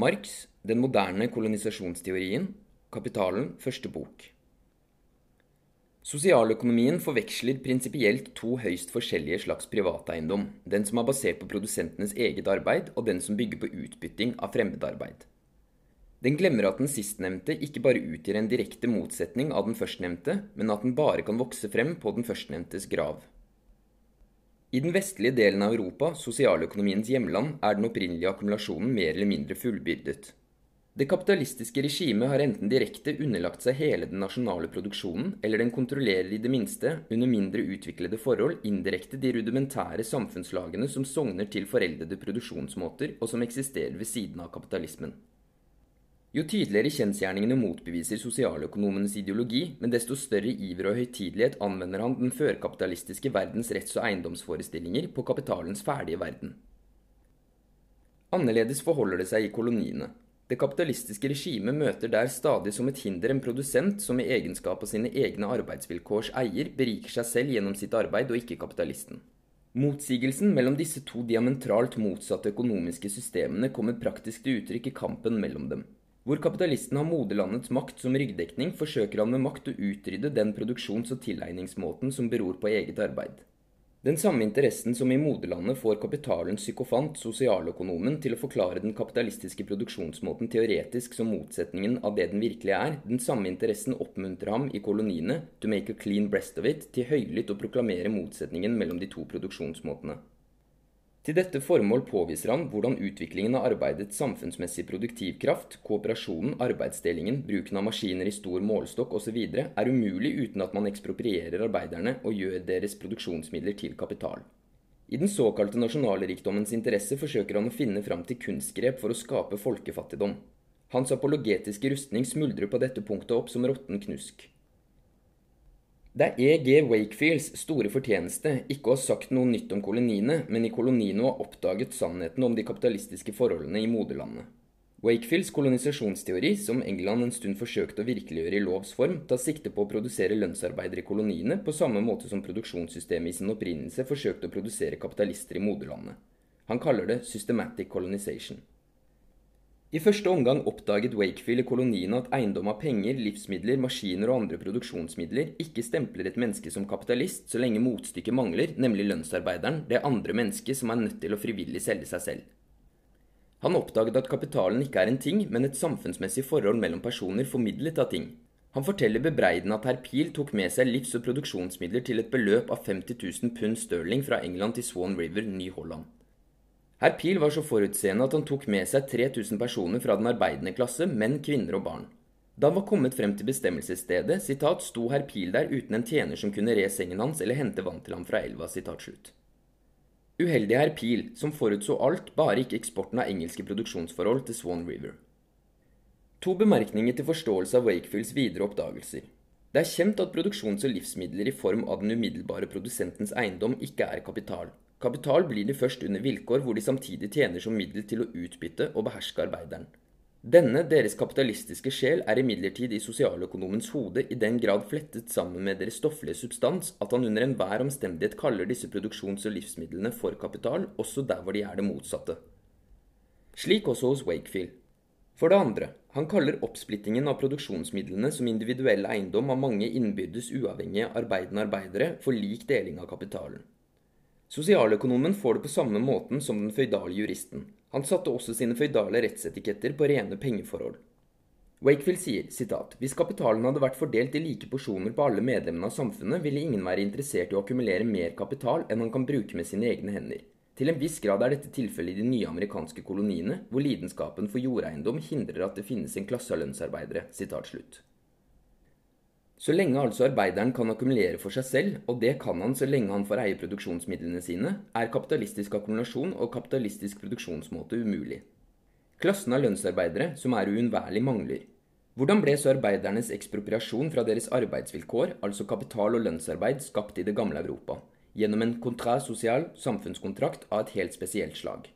Marx, Den moderne kolonisasjonsteorien, Kapitalen, første bok. Sosialøkonomien forveksler prinsipielt to høyst forskjellige slags privateiendom, den som er basert på produsentenes eget arbeid, og den som bygger på utbytting av fremmedarbeid. Den glemmer at den sistnevnte ikke bare utgjør en direkte motsetning av den førstnevnte, men at den bare kan vokse frem på den førstnevntes grav. I den vestlige delen av Europa, sosialøkonomiens hjemland, er den opprinnelige akkumulasjonen mer eller mindre fullbyrdet. Det kapitalistiske regimet har enten direkte underlagt seg hele den nasjonale produksjonen, eller den kontrollerer i det minste, under mindre utviklede forhold, indirekte de rudimentære samfunnslagene som sogner til foreldede produksjonsmåter, og som eksisterer ved siden av kapitalismen. Jo tydeligere kjensgjerningene motbeviser sosialøkonomenes ideologi, men desto større iver og høytidelighet anvender han den førkapitalistiske verdens retts- og eiendomsforestillinger på kapitalens ferdige verden. Annerledes forholder det seg i koloniene. Det kapitalistiske regimet møter der stadig som et hinder en produsent som i egenskap av sine egne arbeidsvilkårs eier beriker seg selv gjennom sitt arbeid, og ikke kapitalisten. Motsigelsen mellom disse to diametralt motsatte økonomiske systemene kommer praktisk til uttrykk i kampen mellom dem. Hvor kapitalisten har moderlandets makt som ryggdekning, forsøker han med makt å utrydde den produksjons- og tilegningsmåten som beror på eget arbeid. Den samme interessen som i moderlandet får kapitalens psykofant, sosialøkonomen, til å forklare den kapitalistiske produksjonsmåten teoretisk som motsetningen av det den virkelig er, den samme interessen oppmuntrer ham i koloniene, to make a clean breast of it, til høylytt å proklamere motsetningen mellom de to produksjonsmåtene. Til dette formål påviser han hvordan utviklingen av arbeidets samfunnsmessige produktivkraft, kooperasjonen, arbeidsdelingen, bruken av maskiner i stor målestokk osv. er umulig uten at man eksproprierer arbeiderne og gjør deres produksjonsmidler til kapital. I den såkalte nasjonalrikdommens interesse forsøker han å finne fram til kunstgrep for å skape folkefattigdom. Hans apologetiske rustning smuldrer på dette punktet opp som råtten knusk. Det er E.G. Wakefields store fortjeneste ikke å ha sagt noe nytt om koloniene, men i koloniene å ha oppdaget sannheten om de kapitalistiske forholdene i moderlandet. Wakefields kolonisasjonsteori, som England en stund forsøkte å virkeliggjøre i lovs form, tar sikte på å produsere lønnsarbeidere i koloniene på samme måte som produksjonssystemet i sin opprinnelse forsøkte å produsere kapitalister i moderlandet. Han kaller det systematic colonization. I første omgang oppdaget Wakefield i koloniene at eiendom av penger, livsmidler, maskiner og andre produksjonsmidler ikke stempler et menneske som kapitalist så lenge motstykket mangler, nemlig lønnsarbeideren, det andre mennesket som er nødt til å frivillig selge seg selv. Han oppdaget at kapitalen ikke er en ting, men et samfunnsmessig forhold mellom personer formidlet av ting. Han forteller bebreidende at herr Peel tok med seg livs- og produksjonsmidler til et beløp av 50 000 pund sterling fra England til Swan River, Ny-Holland. Herr Pil var så forutseende at han tok med seg 3000 personer fra den arbeidende klasse, menn, kvinner og barn. Da han var kommet frem til bestemmelsesstedet, sitat, sto herr Pil der uten en tjener som kunne re sengen hans eller hente vann til ham fra elva. sitat slutt. Uheldig herr Pil, som forutså alt, bare ikke eksporten av engelske produksjonsforhold til Swan River. To bemerkninger til forståelse av Wakefields videre oppdagelser. Det er kjent at produksjons- og livsmidler i form av den umiddelbare produsentens eiendom ikke er kapital. Kapital blir de først under vilkår hvor de samtidig tjener som middel til å utbytte og beherske arbeideren. Denne, deres kapitalistiske sjel, er imidlertid i sosialøkonomens hode i den grad flettet sammen med deres stofflige substans at han under enhver omstendighet kaller disse produksjons- og livsmidlene for kapital, også der hvor de er det motsatte. Slik også hos Wakefield. For det andre, han kaller oppsplittingen av produksjonsmidlene som individuell eiendom av mange innbyrdes uavhengige arbeidende arbeidere for lik deling av kapitalen. Sosialøkonomen får det på samme måten som den føydale juristen. Han satte også sine føydale rettsetiketter på rene pengeforhold. Wakefield sier sitat, hvis kapitalen hadde vært fordelt i like porsjoner på alle medlemmene av samfunnet, ville ingen være interessert i å akkumulere mer kapital enn han kan bruke med sine egne hender. Til en viss grad er dette tilfellet i de nye amerikanske koloniene, hvor lidenskapen for jordeiendom hindrer at det finnes en klasse av lønnsarbeidere. Sitat slutt. Så lenge altså arbeideren kan akkumulere for seg selv, og det kan han så lenge han får eie produksjonsmidlene sine, er kapitalistisk akkumulasjon og kapitalistisk produksjonsmåte umulig. Klassen av lønnsarbeidere, som er uunnværlig, mangler. Hvordan ble så arbeidernes ekspropriasjon fra deres arbeidsvilkår, altså kapital og lønnsarbeid, skapt i det gamle Europa? Gjennom en contrat social, samfunnskontrakt av et helt spesielt slag.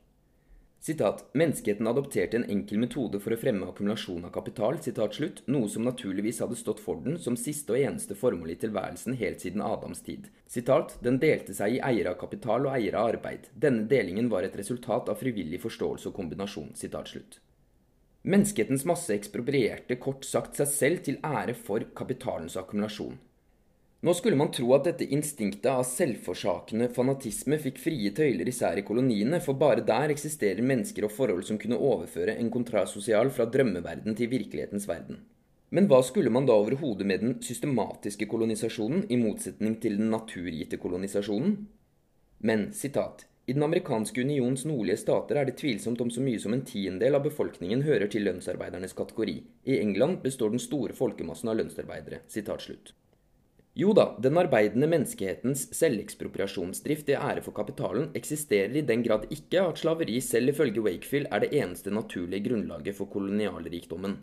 Sitat, Menneskeheten adopterte en enkel metode for å fremme akkumulasjon av kapital, sitat slutt, noe som naturligvis hadde stått for den som siste og eneste formål i tilværelsen helt siden Adams tid. Sitat, Den delte seg i eiere av kapital og eiere av arbeid. Denne delingen var et resultat av frivillig forståelse og kombinasjon. Sitat slutt. Menneskehetens masse eksproprierte kort sagt seg selv til ære for kapitalens akkumulasjon. Nå skulle man tro at dette instinktet av selvforsakende fanatisme fikk frie tøyler især i koloniene, for bare der eksisterer mennesker og forhold som kunne overføre en kontrasosial fra drømmeverden til virkelighetens verden. Men hva skulle man da overhodet med den systematiske kolonisasjonen, i motsetning til den naturgitte kolonisasjonen? Men, sitat, i Den amerikanske unions nordlige stater er det tvilsomt om så mye som en tiendedel av befolkningen hører til lønnsarbeidernes kategori. I England består den store folkemassen av lønnsarbeidere. Jo da, den arbeidende menneskehetens selvekspropriasjonsdrift i ære for kapitalen eksisterer i den grad ikke at slaveri selv ifølge Wakefield er det eneste naturlige grunnlaget for kolonialrikdommen.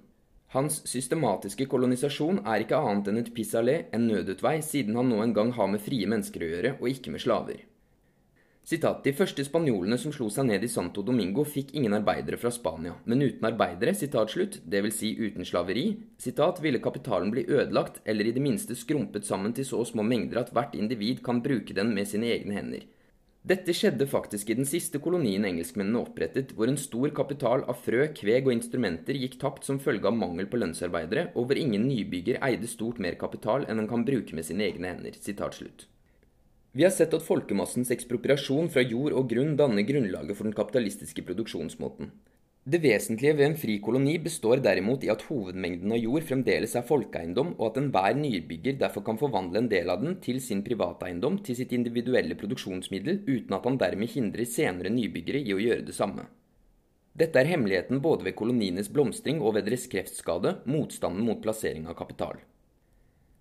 Hans systematiske kolonisasjon er ikke annet enn et pis-aller, en nødutvei, siden han nå en gang har med frie mennesker å gjøre, og ikke med slaver. Sitat, De første spanjolene som slo seg ned i Santo Domingo, fikk ingen arbeidere fra Spania. Men uten arbeidere, sitat slutt, dvs. Si uten slaveri, sitat, ville kapitalen bli ødelagt, eller i det minste skrumpet sammen til så små mengder at hvert individ kan bruke den med sine egne hender. Dette skjedde faktisk i den siste kolonien engelskmennene opprettet, hvor en stor kapital av frø, kveg og instrumenter gikk tapt som følge av mangel på lønnsarbeidere, og hvor ingen nybygger eide stort mer kapital enn han kan bruke med sine egne hender. Sitat slutt. Vi har sett at folkemassens ekspropriasjon fra jord og grunn danner grunnlaget for den kapitalistiske produksjonsmåten. Det vesentlige ved en fri koloni består derimot i at hovedmengden av jord fremdeles er folkeeiendom, og at enhver nybygger derfor kan forvandle en del av den til sin privateiendom, til sitt individuelle produksjonsmiddel, uten at han dermed hindrer senere nybyggere i å gjøre det samme. Dette er hemmeligheten både ved kolonienes blomstring og ved deres kreftskade, motstanden mot plassering av kapital.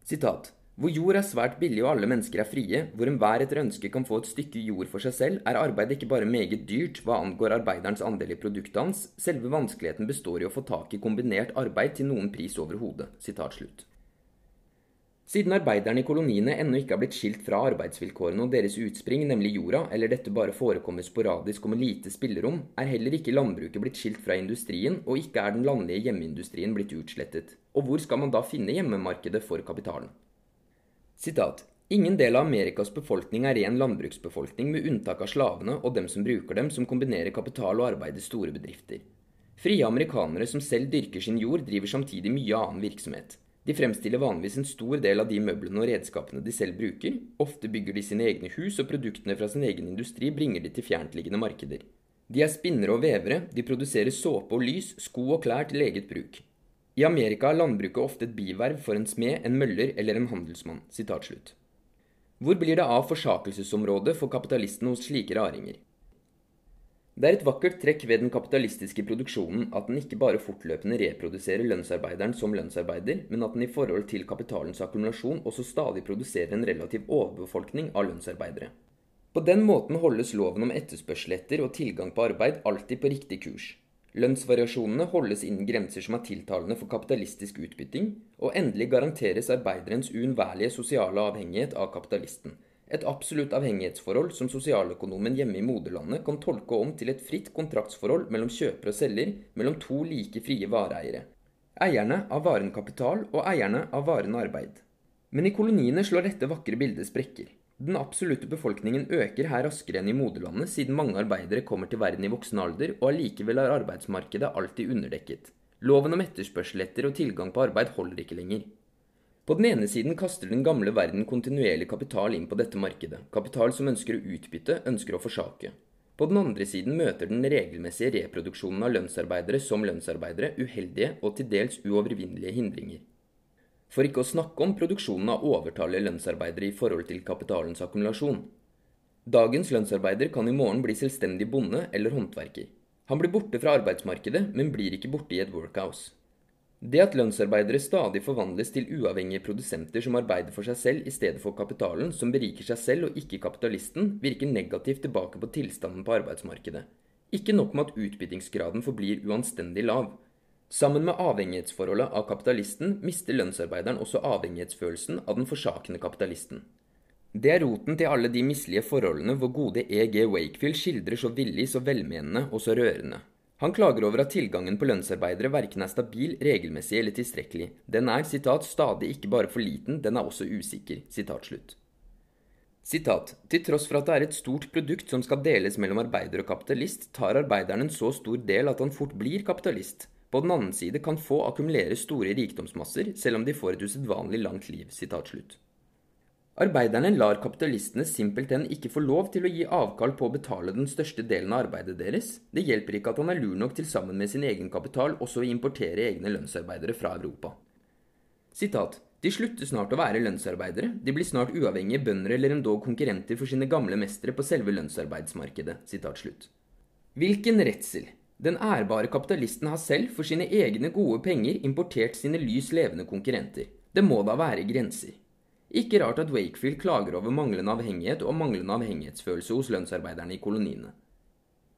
Sitat hvor jord er svært billig og alle mennesker er frie, hvor enhver etter ønske kan få et stykke jord for seg selv, er arbeidet ikke bare meget dyrt hva angår arbeiderens andel i produktet hans, selve vanskeligheten består i å få tak i kombinert arbeid til noen pris over hodet. Siden arbeiderne i koloniene ennå ikke har blitt skilt fra arbeidsvilkårene og deres utspring, nemlig jorda, eller dette bare forekommer sporadisk og med lite spillerom, er heller ikke landbruket blitt skilt fra industrien, og ikke er den landlige hjemmeindustrien blitt utslettet. Og hvor skal man da finne hjemmemarkedet for kapitalen? Sitat. Ingen del av Amerikas befolkning er ren landbruksbefolkning, med unntak av slavene og dem som bruker dem, som kombinerer kapital og arbeid i store bedrifter. Frie amerikanere som selv dyrker sin jord, driver samtidig mye annen virksomhet. De fremstiller vanligvis en stor del av de møblene og redskapene de selv bruker. Ofte bygger de sine egne hus, og produktene fra sin egen industri bringer de til fjerntliggende markeder. De er spinnere og vevere, de produserer såpe og lys, sko og klær til eget bruk. I Amerika er landbruket ofte et biverv for en smed, en møller eller en handelsmann. Hvor blir det av forsakelsesområdet for kapitalistene hos slike raringer? Det er et vakkert trekk ved den kapitalistiske produksjonen at den ikke bare fortløpende reproduserer lønnsarbeideren som lønnsarbeider, men at den i forhold til kapitalens akkumulasjon også stadig produserer en relativ overbefolkning av lønnsarbeidere. På den måten holdes loven om etterspørsel etter og tilgang på arbeid alltid på riktig kurs. Lønnsvariasjonene holdes innen grenser som er tiltalende for kapitalistisk utbytting, og endelig garanteres arbeiderens uunnværlige sosiale avhengighet av kapitalisten. Et absolutt avhengighetsforhold som sosialøkonomen hjemme i moderlandet kan tolke om til et fritt kontraktsforhold mellom kjøper og selger, mellom to like frie vareeiere. Eierne av varen kapital og eierne av varen arbeid. Men i koloniene slår dette vakre bildet sprekker. Den absolutte befolkningen øker her raskere enn i moderlandet, siden mange arbeidere kommer til verden i voksen alder, og allikevel er arbeidsmarkedet alltid underdekket. Loven om etterspørsel etter og tilgang på arbeid holder ikke lenger. På den ene siden kaster den gamle verden kontinuerlig kapital inn på dette markedet, kapital som ønsker å utbytte, ønsker å forsake. På den andre siden møter den regelmessige reproduksjonen av lønnsarbeidere som lønnsarbeidere uheldige og til dels uovervinnelige hindringer. For ikke å snakke om produksjonen av overtallige lønnsarbeidere i forhold til kapitalens akkumulasjon. Dagens lønnsarbeider kan i morgen bli selvstendig bonde eller håndverker. Han blir borte fra arbeidsmarkedet, men blir ikke borte i et workhouse. Det at lønnsarbeidere stadig forvandles til uavhengige produsenter som arbeider for seg selv i stedet for kapitalen, som beriker seg selv og ikke kapitalisten, virker negativt tilbake på tilstanden på arbeidsmarkedet. Ikke nok med at utbyttingsgraden forblir uanstendig lav. Sammen med avhengighetsforholdet av kapitalisten mister lønnsarbeideren også avhengighetsfølelsen av den forsakende kapitalisten. Det er roten til alle de mislige forholdene hvor gode E.G. Wakefield skildrer så villig, så velmenende og så rørende. Han klager over at tilgangen på lønnsarbeidere verken er stabil, regelmessig eller tilstrekkelig. Den er citat, stadig ikke bare for liten, den er også usikker. Citat, slutt. Sitat, til tross for at det er et stort produkt som skal deles mellom arbeider og kapitalist, tar arbeideren en så stor del at han fort blir kapitalist. På den annen side kan få akkumulere store rikdomsmasser selv om de får et usedvanlig langt liv. Arbeiderne lar kapitalistene simpelthen ikke få lov til å gi avkall på å betale den største delen av arbeidet deres. Det hjelper ikke at han er lur nok til sammen med sin egen kapital også å importere egne lønnsarbeidere fra Europa. Sitat. De slutter snart å være lønnsarbeidere, de blir snart uavhengige bønder eller endog konkurrenter for sine gamle mestere på selve lønnsarbeidsmarkedet. Hvilken redsel! Den ærbare kapitalisten har selv for sine egne gode penger importert sine lys levende konkurrenter. Det må da være grenser. Ikke rart at Wakefield klager over manglende avhengighet og manglende avhengighetsfølelse hos lønnsarbeiderne i koloniene.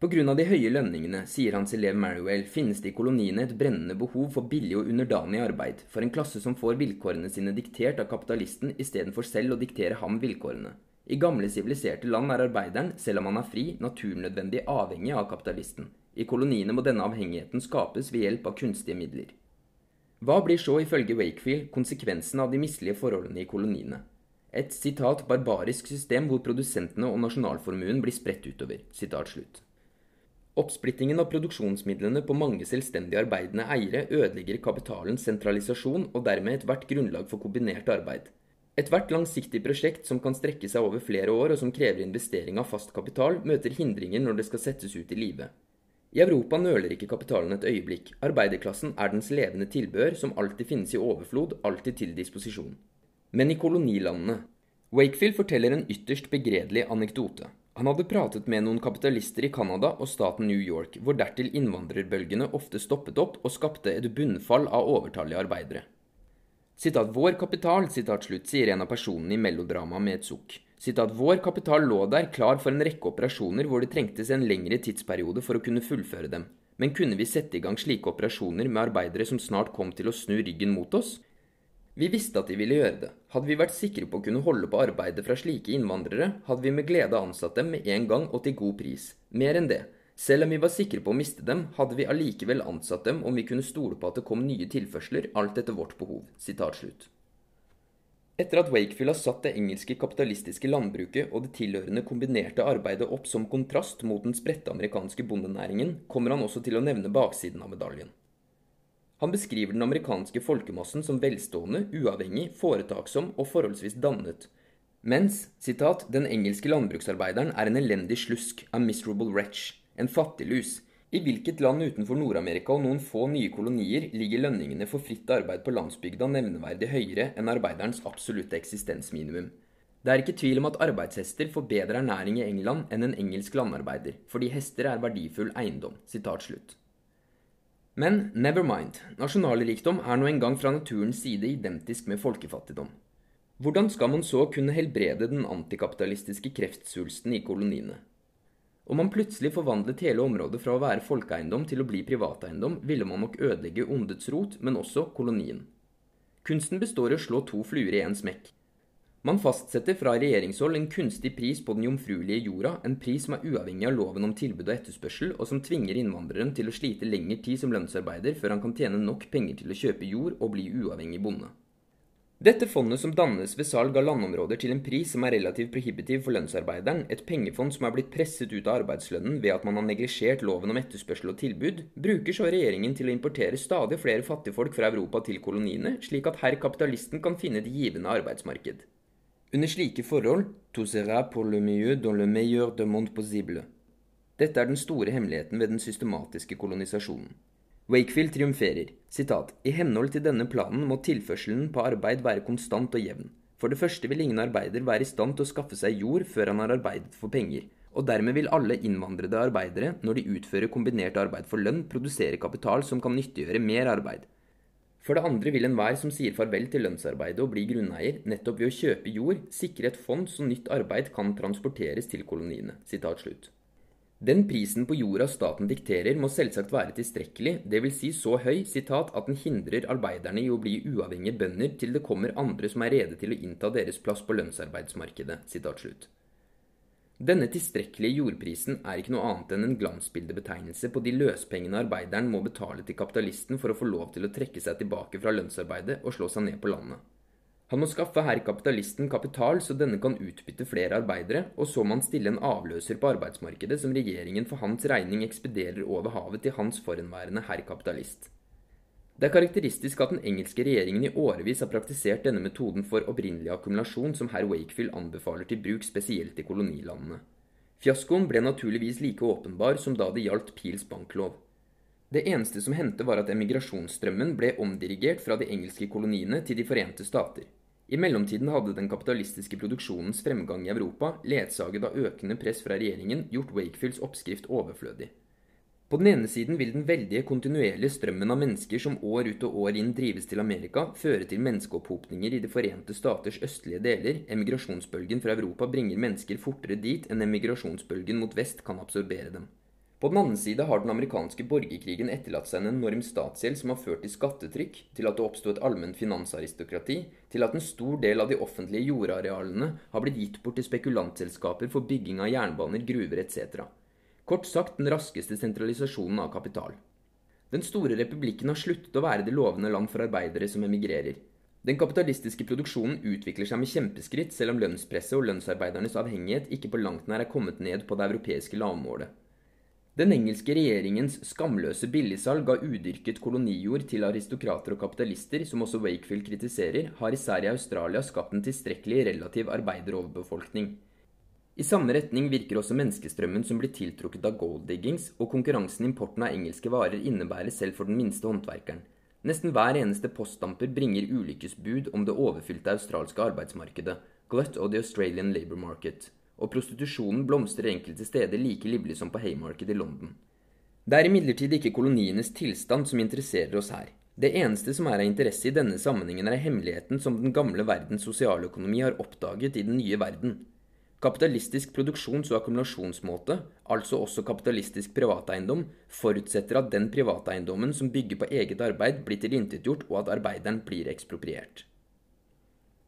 Pga. de høye lønningene, sier hans elev Marywell, finnes det i koloniene et brennende behov for billig og underdanig arbeid, for en klasse som får vilkårene sine diktert av kapitalisten istedenfor selv å diktere ham vilkårene. I gamle siviliserte land er arbeideren, selv om han er fri, naturnødvendig avhengig av kapitalisten. I koloniene må denne avhengigheten skapes ved hjelp av kunstige midler. Hva blir så ifølge Wakefield konsekvensen av de mislige forholdene i koloniene? Et sitat barbarisk system hvor produsentene og nasjonalformuen blir spredt utover. Sitat slutt. Oppsplittingen av produksjonsmidlene på mange selvstendig arbeidende eiere ødelegger kapitalens sentralisasjon og dermed ethvert grunnlag for kombinert arbeid. Ethvert langsiktig prosjekt som kan strekke seg over flere år og som krever investering av fast kapital, møter hindringer når det skal settes ut i live. I Europa nøler ikke kapitalen et øyeblikk. Arbeiderklassen er dens levende tilbehør, som alltid finnes i overflod, alltid til disposisjon. Men i kolonilandene Wakefield forteller en ytterst begredelig anekdote. Han hadde pratet med noen kapitalister i Canada og staten New York, hvor dertil innvandrerbølgene ofte stoppet opp og skapte et bunnfall av overtallige arbeidere. Sitat 'Vår kapital', sitat slutt, sier en av personene i melodramaet med et sukk Sitat vår kapital lå der klar for en rekke operasjoner hvor det trengtes en lengre tidsperiode for å kunne fullføre dem. Men kunne vi sette i gang slike operasjoner med arbeidere som snart kom til å snu ryggen mot oss? Vi visste at de ville gjøre det. Hadde vi vært sikre på å kunne holde på arbeidet fra slike innvandrere, hadde vi med glede ansatt dem med en gang og til god pris. Mer enn det. Selv om vi var sikre på å miste dem, hadde vi allikevel ansatt dem om vi kunne stole på at det kom nye tilførsler, alt etter vårt behov. Etter at Wakefield har satt det engelske kapitalistiske landbruket og det tilhørende kombinerte arbeidet opp som kontrast mot den spredte amerikanske bondenæringen, kommer han også til å nevne baksiden av medaljen. Han beskriver den amerikanske folkemassen som velstående, uavhengig, foretaksom og forholdsvis dannet, mens sitat, 'den engelske landbruksarbeideren er en elendig slusk, a miserable wretch', en fattiglus, i hvilket land utenfor Nord-Amerika og noen få nye kolonier ligger lønningene for fritt arbeid på landsbygda nevneverdig høyere enn arbeiderens absolutte eksistensminimum? Det er ikke tvil om at arbeidshester får bedre ernæring i England enn en engelsk landarbeider, fordi hester er verdifull eiendom. Men never mind, nasjonalrikdom er nå engang fra naturens side identisk med folkefattigdom. Hvordan skal man så kunne helbrede den antikapitalistiske kreftsvulsten i koloniene? Om man plutselig forvandlet hele området fra å være folkeeiendom til å bli privateiendom, ville man nok ødelegge ondets rot, men også kolonien. Kunsten består i å slå to fluer i én smekk. Man fastsetter fra regjeringshold en kunstig pris på den jomfruelige jorda, en pris som er uavhengig av loven om tilbud og etterspørsel, og som tvinger innvandreren til å slite lengre tid som lønnsarbeider før han kan tjene nok penger til å kjøpe jord og bli uavhengig bonde. Dette fondet som dannes ved salg av landområder til en pris som er relativt prohibitiv for lønnsarbeideren, et pengefond som er blitt presset ut av arbeidslønnen ved at man har neglisjert loven om etterspørsel og tilbud, bruker så regjeringen til å importere stadig flere fattigfolk fra Europa til koloniene, slik at herr kapitalisten kan finne et givende arbeidsmarked. Under slike forhold tout sera pour le mieux dans le meilleur de monde possible. Dette er den store hemmeligheten ved den systematiske kolonisasjonen. Wakefield triumferer. Sitat, I henhold til denne planen må tilførselen på arbeid være konstant og jevn. For det første vil ingen arbeider være i stand til å skaffe seg jord før han har arbeidet for penger, og dermed vil alle innvandrede arbeidere, når de utfører kombinert arbeid for lønn, produsere kapital som kan nyttiggjøre mer arbeid. For det andre vil enhver som sier farvel til lønnsarbeidet og blir grunneier, nettopp ved å kjøpe jord, sikre et fond så nytt arbeid kan transporteres til koloniene. Sitat slutt. Den prisen på jorda staten dikterer, må selvsagt være tilstrekkelig, dvs. Si så høy sitat, at den hindrer arbeiderne i å bli uavhengige bønder til det kommer andre som er rede til å innta deres plass på lønnsarbeidsmarkedet. Denne tilstrekkelige jordprisen er ikke noe annet enn en glansbildebetegnelse på de løspengene arbeideren må betale til kapitalisten for å få lov til å trekke seg tilbake fra lønnsarbeidet og slå seg ned på landet. Han må skaffe herr kapitalisten kapital så denne kan utbytte flere arbeidere, og så må han stille en avløser på arbeidsmarkedet som regjeringen for hans regning ekspederer over havet til hans forhenværende herr kapitalist. Det er karakteristisk at den engelske regjeringen i årevis har praktisert denne metoden for opprinnelig akkumulasjon som herr Wakefield anbefaler til bruk spesielt i kolonilandene. Fiaskoen ble naturligvis like åpenbar som da det gjaldt Peels banklov. Det eneste som hendte, var at emigrasjonsstrømmen ble omdirigert fra de engelske koloniene til De forente stater. I mellomtiden hadde den kapitalistiske produksjonens fremgang i Europa, ledsaget av økende press fra regjeringen, gjort Wakefields oppskrift overflødig. På den ene siden vil den veldige kontinuerlige strømmen av mennesker som år ut og år inn drives til Amerika, føre til menneskeopphopninger i De forente staters østlige deler. Emigrasjonsbølgen fra Europa bringer mennesker fortere dit enn emigrasjonsbølgen mot vest kan absorbere dem. På den annen side har den amerikanske borgerkrigen etterlatt seg en enorm statsgjeld som har ført til skattetrykk, til at det oppsto et allment finansaristokrati, til at en stor del av de offentlige jordarealene har blitt gitt bort til spekulantselskaper for bygging av jernbaner, gruver etc. Kort sagt den raskeste sentralisasjonen av kapital. Den store republikken har sluttet å være det lovende land for arbeidere som emigrerer. Den kapitalistiske produksjonen utvikler seg med kjempeskritt, selv om lønnspresset og lønnsarbeidernes avhengighet ikke på langt nær er kommet ned på det europeiske lavmålet. Den engelske regjeringens skamløse billigsalg av udyrket kolonijord til aristokrater og kapitalister, som også Wakefield kritiserer, har især i Australia skapt en tilstrekkelig relativ arbeideroverbefolkning. I samme retning virker også menneskestrømmen som blir tiltrukket av golddiggings, og konkurransen importen av engelske varer innebærer selv for den minste håndverkeren. Nesten hver eneste postdamper bringer ulykkesbud om det overfylte australske arbeidsmarkedet, glut of the Australian labour market og prostitusjonen blomstrer enkelte steder like livlig som på Haymarket i London. Det er imidlertid ikke kolonienes tilstand som interesserer oss her. Det eneste som er av interesse i denne sammenhengen, er hemmeligheten som den gamle verdens sosialøkonomi har oppdaget i den nye verden. Kapitalistisk produksjons- og akkumulasjonsmåte, altså også kapitalistisk privateiendom, forutsetter at den privateiendommen som bygger på eget arbeid, blir tilintetgjort, og at arbeideren blir ekspropriert.